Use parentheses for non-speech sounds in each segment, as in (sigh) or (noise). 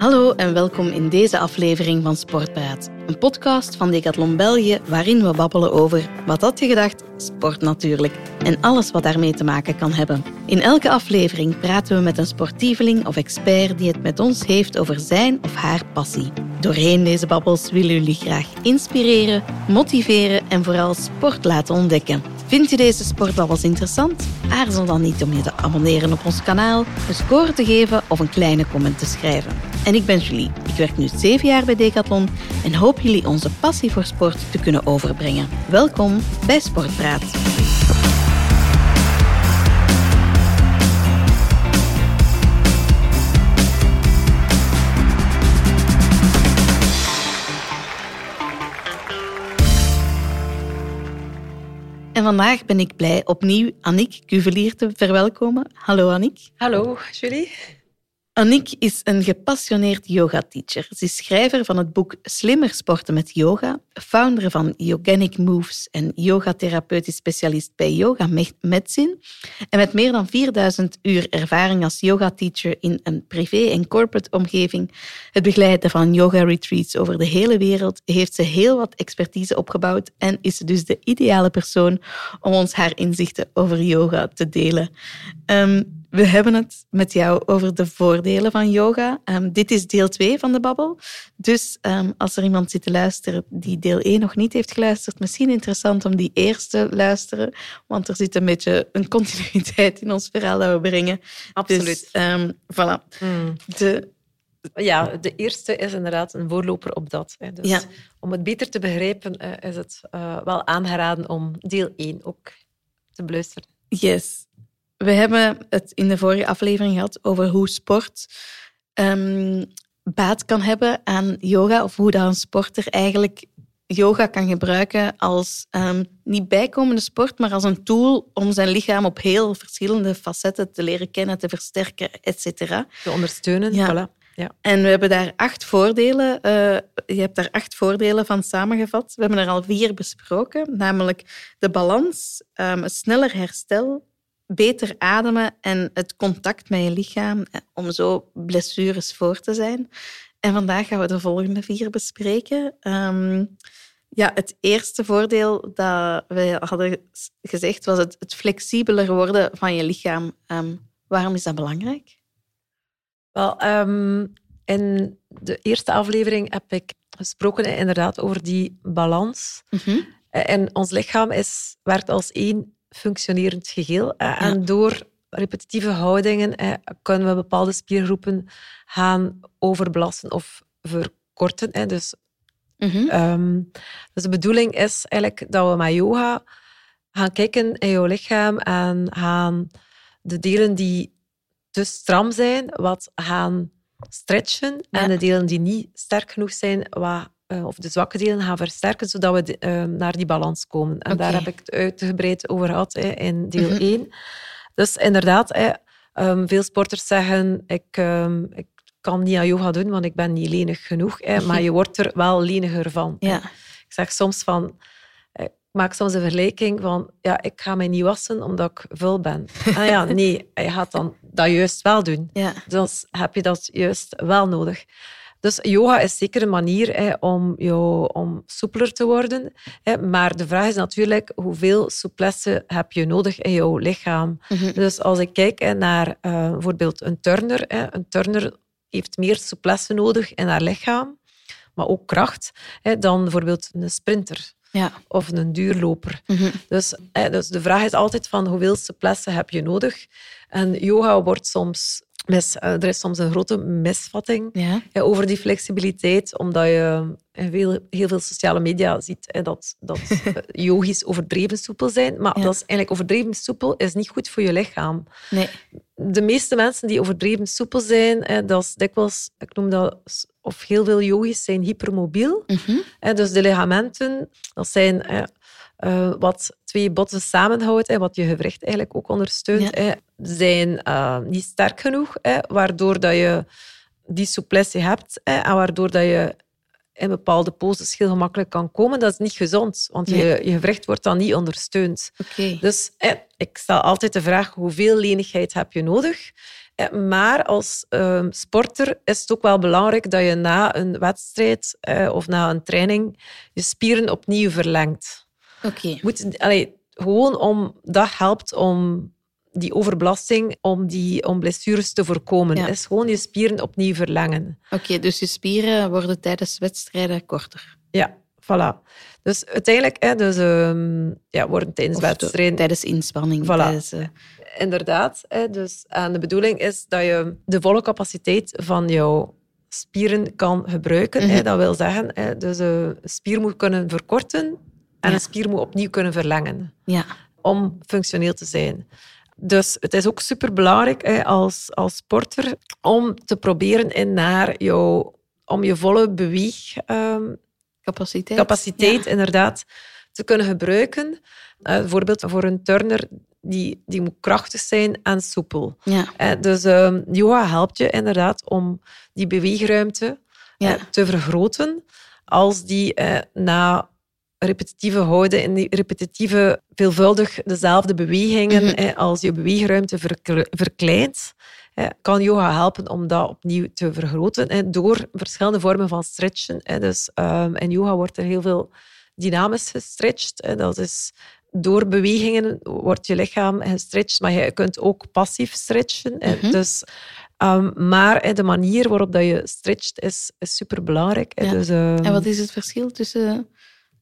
Hallo en welkom in deze aflevering van Sportpraat. Een podcast van Decathlon België waarin we babbelen over, wat had je gedacht, sport natuurlijk. En alles wat daarmee te maken kan hebben. In elke aflevering praten we met een sportieveling of expert die het met ons heeft over zijn of haar passie. Doorheen deze babbels willen jullie graag inspireren, motiveren en vooral sport laten ontdekken. Vind je deze sportbabbels interessant? Aarzel dan niet om je te abonneren op ons kanaal, een score te geven of een kleine comment te schrijven. En ik ben Julie. Ik werk nu zeven jaar bij Decathlon en hoop jullie onze passie voor sport te kunnen overbrengen. Welkom bij Sportpraat. En vandaag ben ik blij opnieuw Annick Cuvelier te verwelkomen. Hallo Annick. Hallo Julie. Annick is een gepassioneerd yoga-teacher. Ze is schrijver van het boek Slimmer sporten met yoga, founder van Yogenic Moves en yogatherapeutisch specialist bij Yoga Medicine. En met meer dan 4000 uur ervaring als yoga-teacher in een privé- en corporate omgeving, het begeleiden van yoga-retreats over de hele wereld, heeft ze heel wat expertise opgebouwd en is ze dus de ideale persoon om ons haar inzichten over yoga te delen. Um, we hebben het met jou over de voordelen van yoga. Um, dit is deel 2 van de babbel. Dus um, als er iemand zit te luisteren die deel 1 nog niet heeft geluisterd, misschien interessant om die eerste te luisteren. Want er zit een beetje een continuïteit in ons verhaal dat we brengen. Absoluut. Dus, um, voilà. Mm. De, ja, de eerste is inderdaad een voorloper op dat. Hè. Dus Ja. om het beter te begrijpen, eh, is het eh, wel aangeraden om deel 1 ook te beluisteren. Yes. We hebben het in de vorige aflevering gehad over hoe sport ehm, baat kan hebben aan yoga, of hoe dat een sporter eigenlijk yoga kan gebruiken als ehm, niet bijkomende sport, maar als een tool om zijn lichaam op heel verschillende facetten te leren kennen, te versterken, etc. Te ondersteunen, Ja. voilà. Ja. En we hebben daar acht voordelen. eh, je hebt daar acht voordelen van samengevat. We hebben er al vier besproken, namelijk de balans, ehm, het sneller herstel, beter ademen en het contact met je lichaam eh, om zo blessures voor te zijn. En vandaag gaan we de volgende vier bespreken. Ehm, ja, het eerste voordeel dat we hadden gezegd was het, het flexibeler worden van je lichaam. Ehm, waarom is dat belangrijk? Wel, ehm, in de eerste aflevering heb ik gesproken inderdaad over die balans. Mhm. Eh, En ons lichaam is, werkt als één functionerend geheel. eh, En door repetitieve houdingen eh, kunnen we bepaalde spiergroepen gaan overbelasten of verkorten. eh. Dus, Mhm. ehm, dus de bedoeling is eigenlijk dat we met yoga gaan kijken in jouw lichaam en gaan de delen die te stram zijn, wat gaan stretchen. Ja. En de delen die niet sterk genoeg zijn, wat, eh, of de zwakke delen gaan versterken, zodat we de- eh, naar die balans komen. En daar heb ik het uitgebreid over gehad hè, in deel Mhm. 1. Dus inderdaad, hè, ehm, veel sporters zeggen, ik, ehm, ik kan niet aan yoga doen, want ik ben niet lenig genoeg. Hè, maar je wordt er wel leniger van. Ja. Ik zeg soms van... eh, Ik maak soms een vergelijking van, ja, ik ga mij niet wassen omdat ik vuil ben. (laughs) Ah ja, nee, je gaat dan dat juist wel doen. Ja. Dus heb je dat juist wel nodig. Dus yoga is zeker een manier hè, om, jou, om soepeler te worden. Hè. Maar de vraag is natuurlijk, hoeveel souplesse heb je nodig in jouw lichaam? Mhm. Dus als ik kijk hè, naar eh, bijvoorbeeld een turner, hè, een turner heeft meer souplesse nodig in haar lichaam, maar ook kracht, hè, dan bijvoorbeeld een sprinter Ja. of een duurloper. Mhm. Dus, hè, dus de vraag is altijd van hoeveel souplesse heb je nodig? En yoga wordt soms... Mis, eh, er is soms een grote misvatting Ja. hè, over die flexibiliteit, omdat je in veel, heel veel sociale media ziet hè, dat, dat (laughs) eh, yogis overdreven soepel zijn. Maar Ja. dat is eigenlijk overdreven soepel is niet goed voor je lichaam. Nee. De meeste mensen die overdreven soepel zijn, hè, dat is dikwijls, ik noem dat, of heel veel yogis zijn hypermobiel. Mhm. Hè, dus de ligamenten, dat zijn eh, wat twee botten samenhoudt, hè, wat je gewricht eigenlijk ook ondersteunt, Ja. Zijn eh, niet sterk genoeg, hè, waardoor dat je die souplesse hebt hè, en waardoor dat je in bepaalde poses heel gemakkelijk kan komen. Dat is niet gezond, want Nee. je, je gewricht wordt dan niet ondersteund. Dus hè, ik stel altijd de vraag, hoeveel lenigheid heb je nodig? Maar als ehm, sporter is het ook wel belangrijk dat je na een wedstrijd of na een training je spieren opnieuw verlengt. Oké. Moet, allee, gewoon om, dat helpt om die overbelasting, om, die, om blessures te voorkomen. Ja. Is gewoon je spieren opnieuw verlengen. Oké, dus je spieren worden tijdens wedstrijden korter. Ja, voilà. Dus uiteindelijk hè, dus, ehm, ja, worden tijdens Of wedstrijden tijdens inspanning. Voilà. Tijdens, eh, Inderdaad. Hè, dus, en de bedoeling is dat je de volle capaciteit van jouw spieren kan gebruiken. hè. Mhm. Dat wil zeggen, hè, dus een spier moet kunnen verkorten en Ja. een spier moet opnieuw kunnen verlengen ja. om functioneel te zijn. Dus het is ook superbelangrijk hè, als, als sporter om te proberen in naar jouw, om je volle beweegcapaciteit Capaciteit. capaciteit inderdaad te kunnen gebruiken. Eh, bijvoorbeeld voor een turner die, die moet krachtig zijn en soepel. Ja. Eh, dus ehm, yoga helpt je inderdaad om die beweegruimte Ja. eh, te vergroten. Als die eh, na repetitieve houden en die repetitieve, veelvuldig dezelfde bewegingen, Mhm. als je beweegruimte verkle- verkleint, kan yoga helpen om dat opnieuw te vergroten door verschillende vormen van stretchen. Dus ehm, in yoga wordt er heel veel dynamisch gestretched. Dat is door bewegingen wordt je lichaam gestretched, maar je kunt ook passief stretchen. Mhm. Dus, ehm, maar de manier waarop dat je stretcht is, eh. Ja. Dus, ehm, En wat is het verschil tussen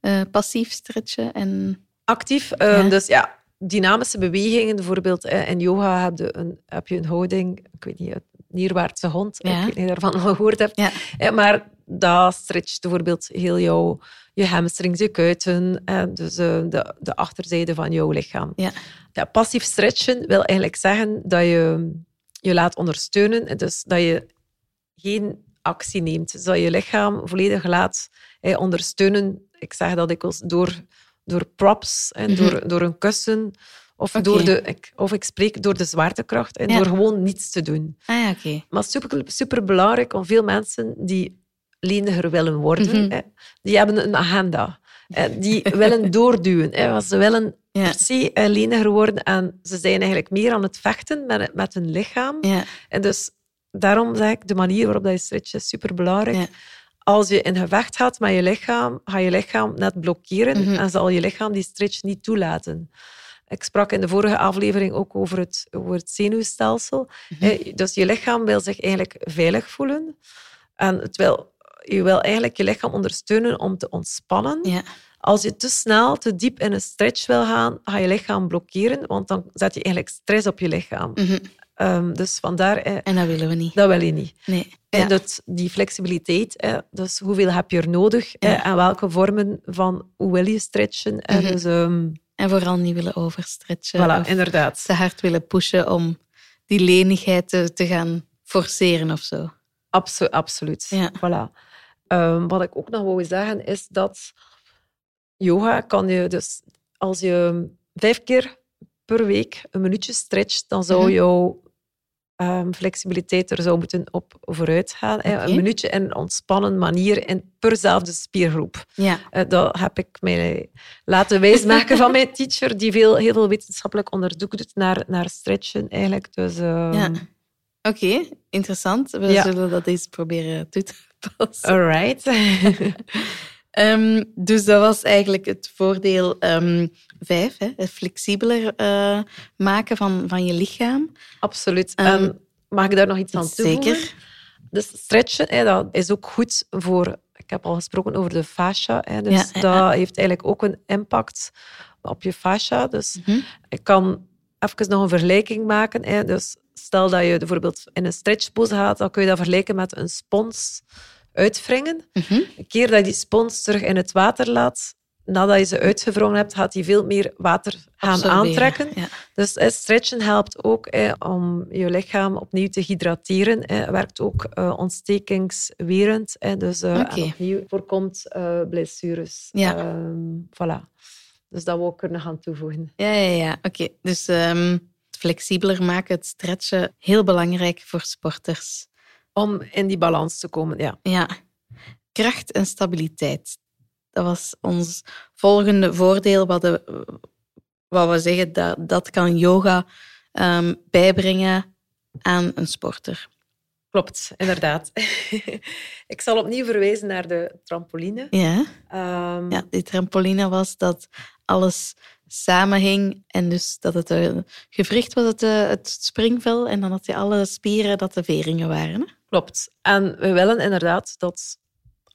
eh, passief stretchen en... actief. eh, Ja. Dus ja, dynamische bewegingen. Bijvoorbeeld in yoga heb je, een, heb je een houding, ik weet niet, een neerwaartse hond. Ja. Ik weet niet daarvan al gehoord hebt. Ja. Maar dat stretcht bijvoorbeeld heel jouw je hamstrings, je kuiten, dus de, de achterzijde van jouw lichaam. Ja. Ja, passief stretchen wil eigenlijk zeggen dat je je laat ondersteunen, dus dat je geen actie neemt. Dus dat je lichaam volledig laat ondersteunen. Ik zeg dat dikwijls door, door props en Mhm. door, door een kussen. Of, door de, ik, of ik spreek door de zwaartekracht en Ja. door gewoon niets te doen. Ah ja. Maar super, super belangrijk om veel mensen die leniger willen worden, Mhm. hè, die hebben een agenda. hè, die (laughs) willen doorduwen. Hè, want ze willen Ja. per se eh, leniger worden en ze zijn eigenlijk meer aan het vechten met, met hun lichaam. Ja. En dus daarom zeg ik, de manier waarop dat je stretcht is superbelangrijk. Ja. Als je in gevecht gaat met je lichaam, ga je lichaam net blokkeren Mhm. en zal je lichaam die stretch niet toelaten. Ik sprak in de vorige aflevering ook over het, over het zenuwstelsel. Mhm. Eh, Dus je lichaam wil zich eigenlijk veilig voelen. En het wil, je wil eigenlijk je lichaam ondersteunen om te ontspannen. Ja. Als je te snel, te diep in een stretch wil gaan, ga je lichaam blokkeren, want dan zet je eigenlijk stress op je lichaam. Mhm. Ehm, dus vandaar, eh, En dat willen we niet. dat wil je niet. Nee. Ja. dat, die flexibiliteit, eh, dus hoeveel heb je er nodig eh, en welke vormen van hoe wil je stretchen. Mhm. dus, ehm, En vooral niet willen overstretchen. voilà, of inderdaad. te hard willen pushen om die lenigheid te, te gaan forceren of zo. Abso- absoluut. Ja. Voilà. Ehm, wat ik ook nog wou zeggen is dat yoga kan je dus als je vijf keer per week een minuutje stretcht, dan zou Mhm. jouw ehm, flexibiliteit er zou moeten op vooruit gaan. Een minuutje in een ontspannen manier in perzelfde spiergroep. Ja. Eh, dat heb ik mij laten wijsmaken van mijn teacher, die veel, heel veel wetenschappelijk onderzoek doet naar, naar stretchen eigenlijk. Dus, ehm, Ja. Oké, interessant. We Ja. zullen dat eens proberen toe te passen. Alright. (laughs) Ehm, dus dat was eigenlijk het voordeel vijf, hè? het flexibeler eh, maken van, van je lichaam. Absoluut. En mag ik daar nog iets aan toevoegen? Zeker. Dus stretchen, hè, dat is ook goed voor... Ik heb al gesproken over de fascia. Hè, dus Ja, dat ja. heeft eigenlijk ook een impact op je fascia. Dus Mhm. ik kan even nog een vergelijking maken. Hè. Dus stel dat je bijvoorbeeld in een stretchpose gaat, dan kun je dat vergelijken met een spons uitwringen. Mhm. Een keer dat je die spons terug in het water laat, nadat je ze uitgewrongen hebt, gaat die veel meer water gaan Absorberen, aantrekken. Ja. Dus eh, stretchen helpt ook eh, om je lichaam opnieuw te hydrateren. Eh, werkt ook eh, ontstekingswerend. Dus eh, en opnieuw voorkomt eh, blessures. Ja. Ehm, voilà. Dus dat wil ik kunnen gaan toevoegen. Ja, ja, ja. Oké. Dus ehm, flexibeler maken, het stretchen, heel belangrijk voor sporters. Om in die balans te komen, ja. Ja. Kracht en stabiliteit. Dat was ons volgende voordeel. Wat, de, wat we zeggen, dat, dat kan yoga ehm, bijbrengen aan een sporter. Klopt, inderdaad. (laughs) ik zal opnieuw verwijzen naar de trampoline. Ja, Ehm, ja die trampoline was dat alles samenhing en dus dat het een gewricht was, het, eh, het springvel, en dan had je alle spieren dat de veringen waren. Hè? Klopt. En we willen inderdaad dat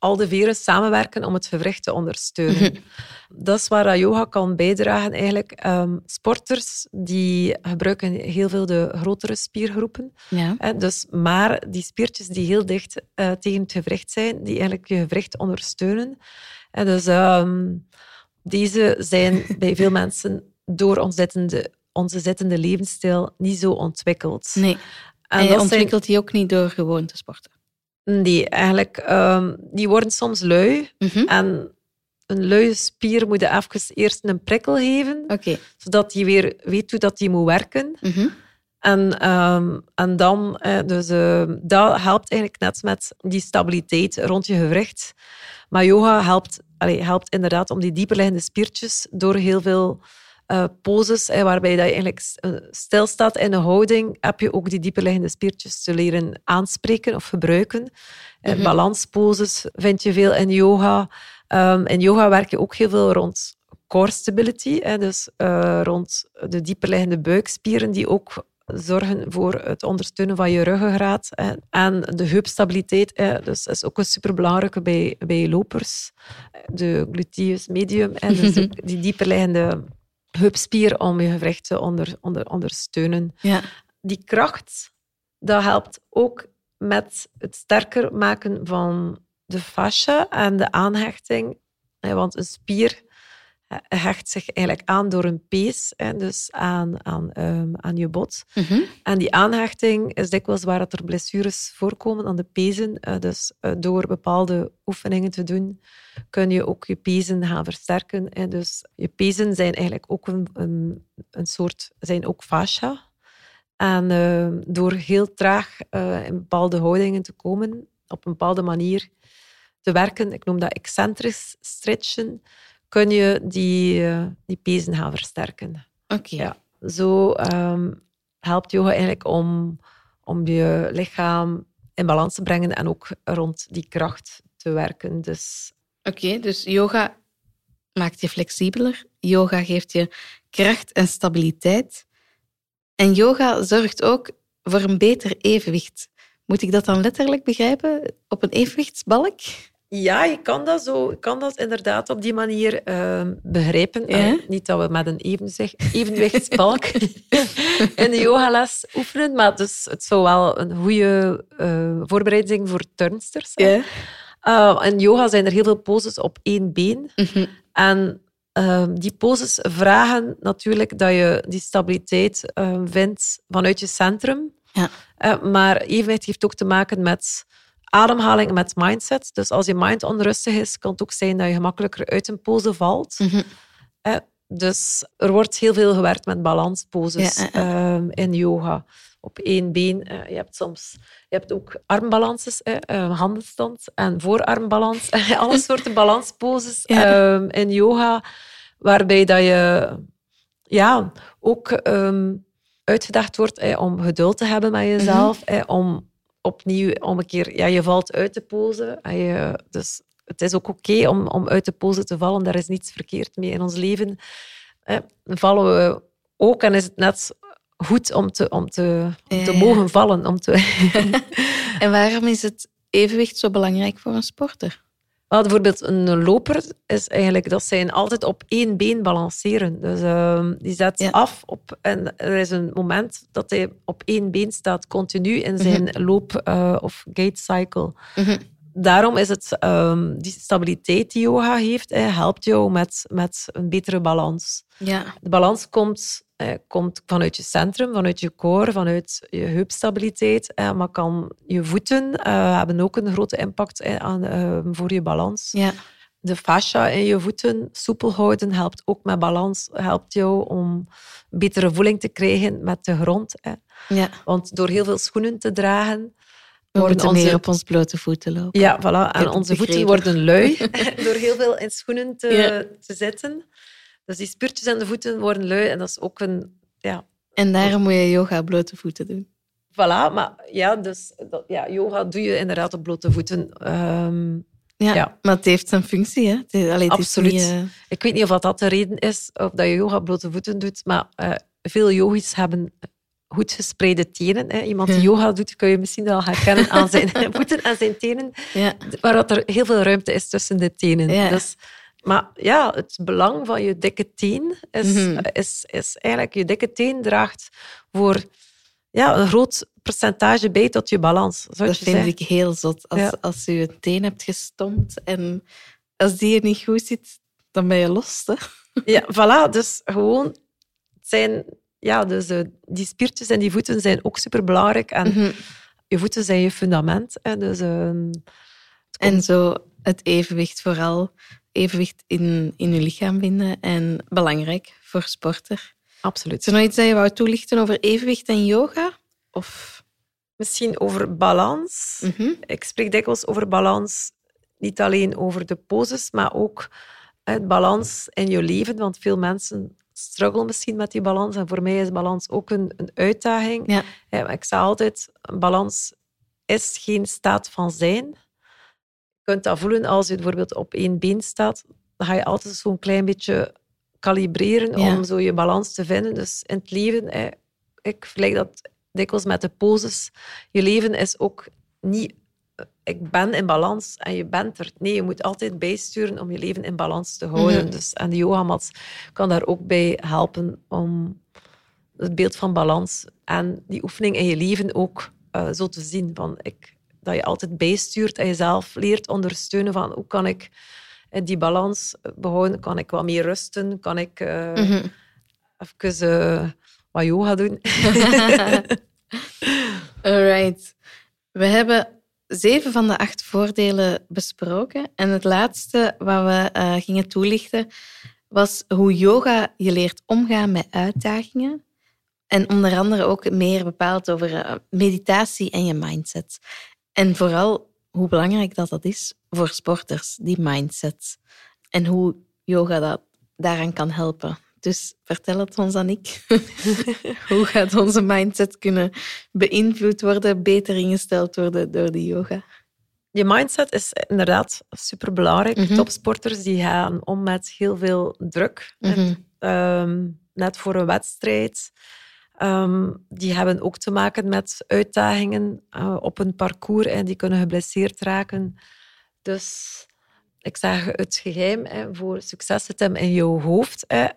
al de veren samenwerken om het gewricht te ondersteunen. Mhm. Dat is waar yoga kan bijdragen eigenlijk. Ehm, sporters die gebruiken heel veel de grotere spiergroepen. Ja. Hè, dus, maar die spiertjes die heel dicht eh, tegen het gewricht zijn, die eigenlijk je gewricht ondersteunen. En dus ehm, deze zijn (laughs) bij veel mensen door onze zittende levensstijl niet zo ontwikkeld. Nee, en je zijn- ontwikkelt die ook niet door gewoon te sporten. Nee, eigenlijk, ehm, die worden soms lui. Mhm. En een luie spier moet je even eerst een prikkel geven, zodat hij weer weet hoe dat hij moet werken. Mhm. En, ehm, en dan, eh, dus eh, dat helpt eigenlijk net met die stabiliteit rond je gewricht. Maar yoga helpt, helpt inderdaad om die dieperliggende spiertjes door heel veel eh, poses, eh, waarbij dat je eigenlijk eh, stilstaat in een houding, heb je ook die dieperliggende spiertjes te leren aanspreken of gebruiken. Eh, Mhm. Balansposes vind je veel in yoga. Ehm, in yoga werk je ook heel veel rond core stability, hè, dus rond de dieperliggende buikspieren die ook zorgen voor het ondersteunen van je ruggengraat. hè. En de heupstabiliteit hè, dus is ook een superbelangrijke bij, bij lopers. De gluteus medium, hè, dus de- (laughs) die dieperliggende heupspier om je gewricht te onder, onder, ondersteunen. Ja. Die kracht, dat helpt ook met het sterker maken van de fascia en de aanhechting. Want een spier hecht zich eigenlijk aan door een pees, hè, dus aan, aan, ehm, aan je bot. Mhm. En die aanhechting is dikwijls waar dat er blessures voorkomen aan de pezen. Eh, Dus eh, door bepaalde oefeningen te doen, kun je ook je pezen gaan versterken. hè. Dus je pezen zijn eigenlijk ook een, een, een soort, zijn ook fascia. En eh, door heel traag eh, in bepaalde houdingen te komen, op een bepaalde manier te werken, ik noem dat excentrisch stretchen, kun je die, eh, die pezen gaan versterken. Oké. Ja. Zo ehm, helpt yoga eigenlijk om, om je lichaam in balans te brengen en ook rond die kracht te werken. Dus Oké, dus yoga maakt je flexibeler. Yoga geeft je kracht en stabiliteit. En yoga zorgt ook voor een beter evenwicht. Moet ik dat dan letterlijk begrijpen? Op een evenwichtsbalk? Ja, je kan dat, zo, je kan dat inderdaad op die manier ehm, begrijpen. Ja? Niet dat we met een evenzicht, evenwichtsbalk (laughs) in de yogales oefenen, maar dus het zou wel een goede eh, voorbereiding voor turnsters zijn. Uh, in yoga zijn er heel veel poses op één been. Mhm. En ehm, die poses vragen natuurlijk dat je die stabiliteit ehm, vindt vanuit je centrum. Ja. Eh, maar evenwicht heeft ook te maken met ademhaling met mindset. Dus als je mind onrustig is, kan het ook zijn dat je gemakkelijker uit een pose valt. Mhm. Eh, dus er wordt heel veel gewerkt met balansposes Ja, ehm, in yoga. Op één been. Eh, je hebt soms je hebt ook armbalances, eh, eh, handenstand en voorarmbalans. (laughs) Alle (laughs) soorten balansposes Ja. ehm, in yoga, waarbij dat je ja, ook ehm, uitgedaagd wordt eh, om geduld te hebben met jezelf, eh, om opnieuw om een keer, ja, je valt uit de pose. En je, dus het is ook oké om, om uit de pose te vallen. Daar is niets verkeerd mee in ons leven. Eh, vallen we ook en is het net goed om te, om te, om te Ja. mogen vallen. Om te... (laughs) En waarom is het evenwicht zo belangrijk voor een sporter? Bijvoorbeeld een loper is eigenlijk dat zijn altijd op één been balanceren. Dus ehm, die zet Ja. af op en er is een moment dat hij op één been staat, continu in zijn loop- eh, of gait cycle. Mhm. Daarom is het ehm, die stabiliteit die yoga heeft, eh, helpt jou met, met een betere balans. Ja. De balans komt, eh, komt vanuit je centrum, vanuit je core, vanuit je heupstabiliteit. Eh, maar kan je voeten eh, hebben ook een grote impact aan, eh, voor je balans. Ja. De fascia in je voeten soepel houden helpt ook met balans. Helpt jou om betere voeling te krijgen met de grond. Ja. Want door heel veel schoenen te dragen, worden moeten onze meer op ons blote voeten lopen. ja, voilà. En onze voeten worden lui (laughs) door heel veel in schoenen te, Ja. te zitten. Dus die spiertjes aan de voeten worden lui. En dat is ook een... Ja, En daarom moet je yoga op blote voeten doen. Voilà, maar ja, dus dat, ja, yoga doe je inderdaad op blote voeten. Ehm, Ja, Ja. maar het heeft zijn functie. Hè? Het is, allee, het is Absoluut. niet, eh, ik weet niet of dat, de reden is of dat je yoga op blote voeten doet, maar eh, veel yogis hebben goed gespreide tenen. Hè. Iemand die Ja. yoga doet, kun je misschien wel herkennen aan zijn (laughs) (laughs) voeten en zijn tenen, ja. waar er heel veel ruimte is tussen de tenen. Ja. Dus, maar ja, het belang van je dikke teen is, Mhm. is, is eigenlijk... Je dikke teen draagt voor ja, een groot percentage bij tot je balans, Dat je vind zeggen. ik heel zot. Als, Ja. als je je teen hebt gestompt en als die er niet goed zit, dan ben je los. Hè? Ja, voilà. Dus gewoon... Het zijn... Ja, dus eh, die spiertjes en die voeten zijn ook superbelangrijk. En Mhm. je voeten zijn je fundament. Hè, dus... ehm, En zo het evenwicht vooral. Evenwicht in, in je lichaam vinden. En belangrijk voor sporter. absoluut. Is er nog iets dat je wou toelichten over evenwicht en yoga? Of... Misschien over balans. Mhm. Ik spreek dikwijls over balans, niet alleen over de poses, maar ook het balans in je leven. Want veel mensen struggelen misschien met die balans. En voor mij is balans ook een, een uitdaging. Ja. Ik zeg altijd, balans is geen staat van zijn. Je kunt dat voelen als je bijvoorbeeld op één been staat. Dan ga je altijd zo'n klein beetje kalibreren Ja. om zo je balans te vinden. Dus in het leven, ik vergelijk dat dikwijls met de poses. Je leven is ook niet ik ben in balans en je bent er. Nee, je moet altijd bijsturen om je leven in balans te houden. Mhm. dus, en de yogamat kan daar ook bij helpen om het beeld van balans en die oefening in je leven ook eh, zo te zien. Van ik, dat je altijd bijstuurt en jezelf leert ondersteunen van hoe kan ik die balans behouden? Kan ik wat meer rusten? Kan ik eh Mhm. even eh, wat yoga doen? (laughs) Alright. We hebben zeven van de acht voordelen besproken. En het laatste wat we eh, gingen toelichten was hoe yoga je leert omgaan met uitdagingen. En onder andere ook meer bepaald over eh, meditatie en je mindset. En vooral hoe belangrijk dat, dat is voor sporters, die mindset. En hoe yoga dat daaraan kan helpen. Dus vertel het ons, Annick. (laughs) hoe gaat onze mindset kunnen beïnvloed worden, beter ingesteld worden door de yoga? Je mindset is inderdaad superbelangrijk. Mhm. Topsporters die gaan om met heel veel druk. Mhm. Ehm, net voor een wedstrijd. Ehm, die hebben ook te maken met uitdagingen eh, op een parcours en die kunnen geblesseerd raken. Dus ik zeg het geheim hè, voor succes zit hem in jouw hoofd. Hè,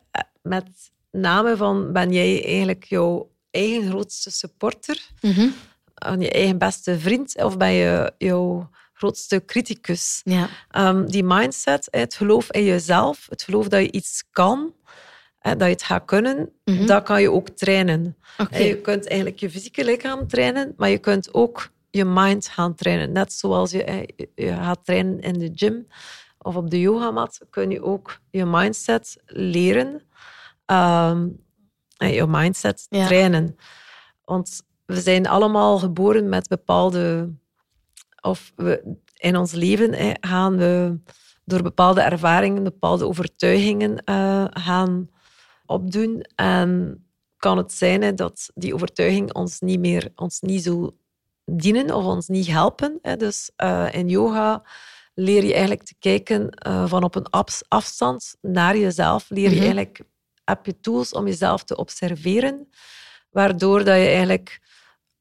met name van ben jij eigenlijk jouw eigen grootste supporter, aan je eigen beste vriend, of ben je jouw grootste criticus? Ja. Ehm, die mindset, het geloof in jezelf, het geloof dat je iets kan, dat je het gaat kunnen, Mhm. dat kan je ook trainen. Je kunt eigenlijk je fysieke lichaam trainen, maar je kunt ook je mind gaan trainen. Net zoals je gaat trainen in de gym of op de yogamat, kun je ook je mindset leren ehm, en je mindset Ja. trainen. Want we zijn allemaal geboren met bepaalde... Of we, in ons leven hè, gaan we door bepaalde ervaringen, bepaalde overtuigingen eh, gaan opdoen. En kan het zijn hè, dat die overtuiging ons niet meer ons niet zo dienen of ons niet helpen. Hè. Dus eh, in yoga leer je eigenlijk te kijken eh, van op een afs- afstand naar jezelf. Leer je Mhm. eigenlijk, heb je tools om jezelf te observeren, waardoor dat je eigenlijk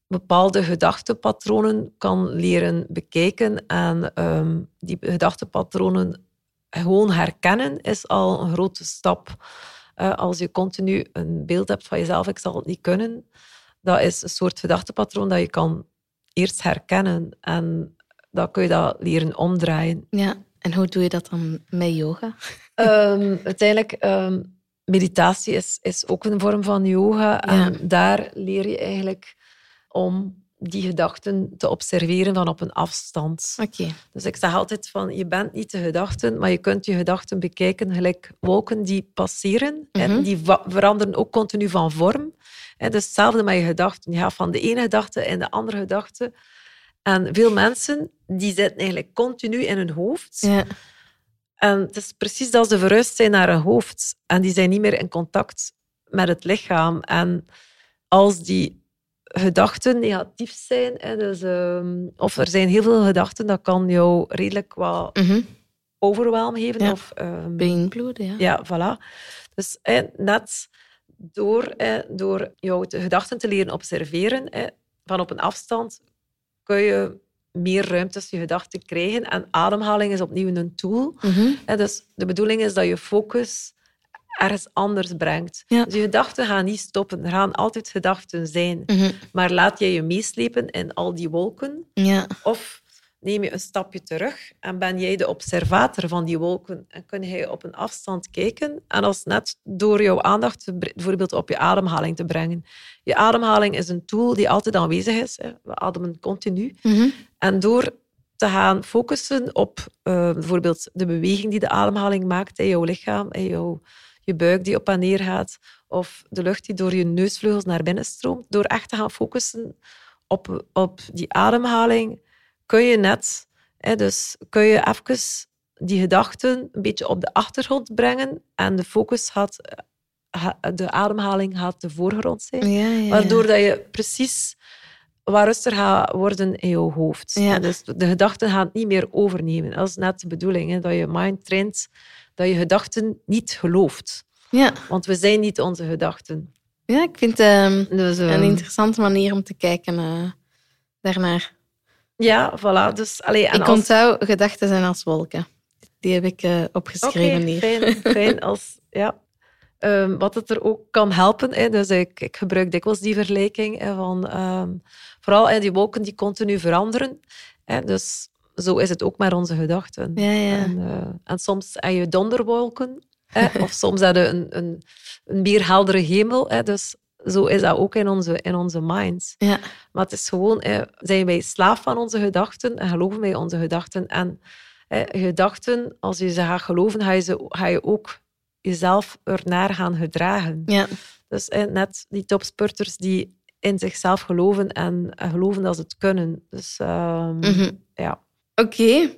bepaalde gedachtepatronen kan leren bekijken. En ehm, die gedachtepatronen gewoon herkennen is al een grote stap. Eh, als je continu een beeld hebt van jezelf, ik zal het niet kunnen, dat is een soort gedachtepatroon dat je kan eerst herkennen. En dan kun je dat leren omdraaien. ja. En hoe doe je dat dan met yoga? Ehm, uiteindelijk, ehm, meditatie is, is ook een vorm van yoga. En daar leer je eigenlijk om die gedachten te observeren van op een afstand. Oké. Dus ik zeg altijd van, je bent niet de gedachten, maar je kunt je gedachten bekijken gelijk wolken die passeren. Mhm. En die va- veranderen ook continu van vorm. En dus hetzelfde met je gedachten. Je gaat van de ene gedachte in de andere gedachte. En veel mensen die zitten eigenlijk continu in hun hoofd. Ja. En het is precies dat ze verhuisd zijn naar hun hoofd. En die zijn niet meer in contact met het lichaam. En als die gedachten negatief zijn, hè, dus, ehm, of er zijn heel veel gedachten, dat kan jou redelijk wat overwhelm geven. Ja. Of, ehm, Beïnvloeden, ja. ja, voilà. Dus hè, net door, hè, door jouw te- gedachten te leren observeren, hè, van op een afstand, kun je meer ruimte tussen je gedachten krijgen. En ademhaling is opnieuw een tool. Mhm. Dus de bedoeling is dat je focus ergens anders brengt. Ja. Dus je gedachten gaan niet stoppen. Er gaan altijd gedachten zijn. Mhm. Maar laat jij je meeslepen in al die wolken? Ja. Of neem je een stapje terug en ben jij de observator van die wolken en kun je op een afstand kijken en als net door jouw aandacht bijvoorbeeld op je ademhaling te brengen. Je ademhaling is een tool die altijd aanwezig is. Hè. We ademen continu. Mhm. En door te gaan focussen op eh, bijvoorbeeld de beweging die de ademhaling maakt in jouw lichaam, in jouw, je buik die op en neer gaat, of de lucht die door je neusvleugels naar binnen stroomt, door echt te gaan focussen op, op die ademhaling, kun je net, hè, dus kun je even die gedachten een beetje op de achtergrond brengen en de focus gaat, eh, ha- de ademhaling gaat de voorgrond zijn. Ja, ja, ja. Waardoor dat je precies wat rustiger gaat worden in je hoofd. Ja. Dus de gedachten gaan het niet meer overnemen. Dat is net de bedoeling, hè, dat je mind traint dat je gedachten niet gelooft. Ja. Want we zijn niet onze gedachten. ja, ik vind het ehm, Dus, een ehm, interessante manier om te kijken eh, daarnaar. Ja, voilà. Dus, allee, en ik als... onthoud gedachten zijn als wolken. Die heb ik eh, opgeschreven hier. fijn. fijn als, (laughs) ja. Ehm, wat het er ook kan helpen. Hè, dus ik, ik gebruik dikwijls die vergelijking hè, van ehm, vooral hè, die wolken die continu veranderen. Hè, dus zo is het ook met onze gedachten. Ja, ja. En, eh, en soms heb je donderwolken, hè, of soms heb je een, een, een meer heldere hemel. Hè, dus zo is dat ook in onze, in onze minds. ja. Maar het is gewoon, hè, zijn wij slaaf van onze gedachten en geloven wij onze gedachten. En gedachten, als je ze gaat geloven, ga je, ze, ga je ook jezelf ernaar gaan gedragen. ja. Dus net die topsporters die in zichzelf geloven en, en geloven dat ze het kunnen. Dus ehm, Mhm. ja. Oké.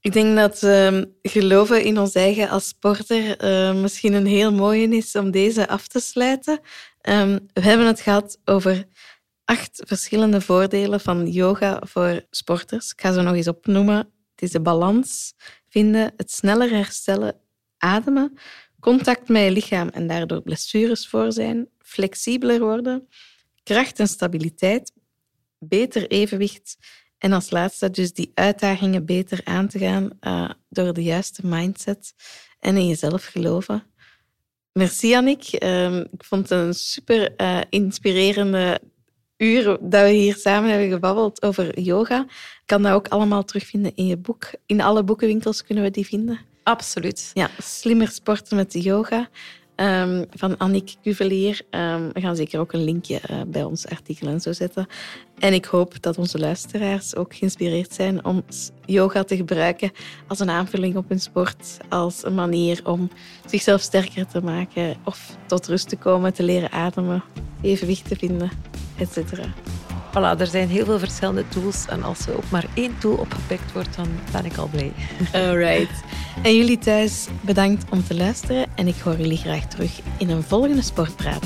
Ik denk dat ehm, geloven in ons eigen als sporter eh, misschien een heel mooie is om deze af te sluiten. Ehm, we hebben het gehad over acht verschillende voordelen van yoga voor sporters. Ik ga ze nog eens opnoemen. Het is de balans vinden, het sneller herstellen, ademen, contact met je lichaam en daardoor blessures voor zijn, flexibeler worden, kracht en stabiliteit, beter evenwicht en als laatste dus die uitdagingen beter aan te gaan eh, door de juiste mindset en in jezelf geloven. Merci, Annick. Ehm, ik vond het een super eh, inspirerende uur dat we hier samen hebben gebabbeld over yoga. Ik kan dat ook allemaal terugvinden in je boek. In alle boekenwinkels kunnen we die vinden. Absoluut. Ja, Slimmer sporten met yoga ehm, van Annick Cuvelier. Ehm, we gaan zeker ook een linkje eh, bij ons artikel en zo zetten. En ik hoop dat onze luisteraars ook geïnspireerd zijn om yoga te gebruiken als een aanvulling op hun sport, als een manier om zichzelf sterker te maken of tot rust te komen, te leren ademen, evenwicht te vinden, etc. Voilà, er zijn heel veel verschillende tools. En als er ook maar één tool opgepikt wordt, dan ben ik al blij. (laughs) Alright. En jullie thuis, bedankt om te luisteren en ik hoor jullie graag terug in een volgende Sportpraat.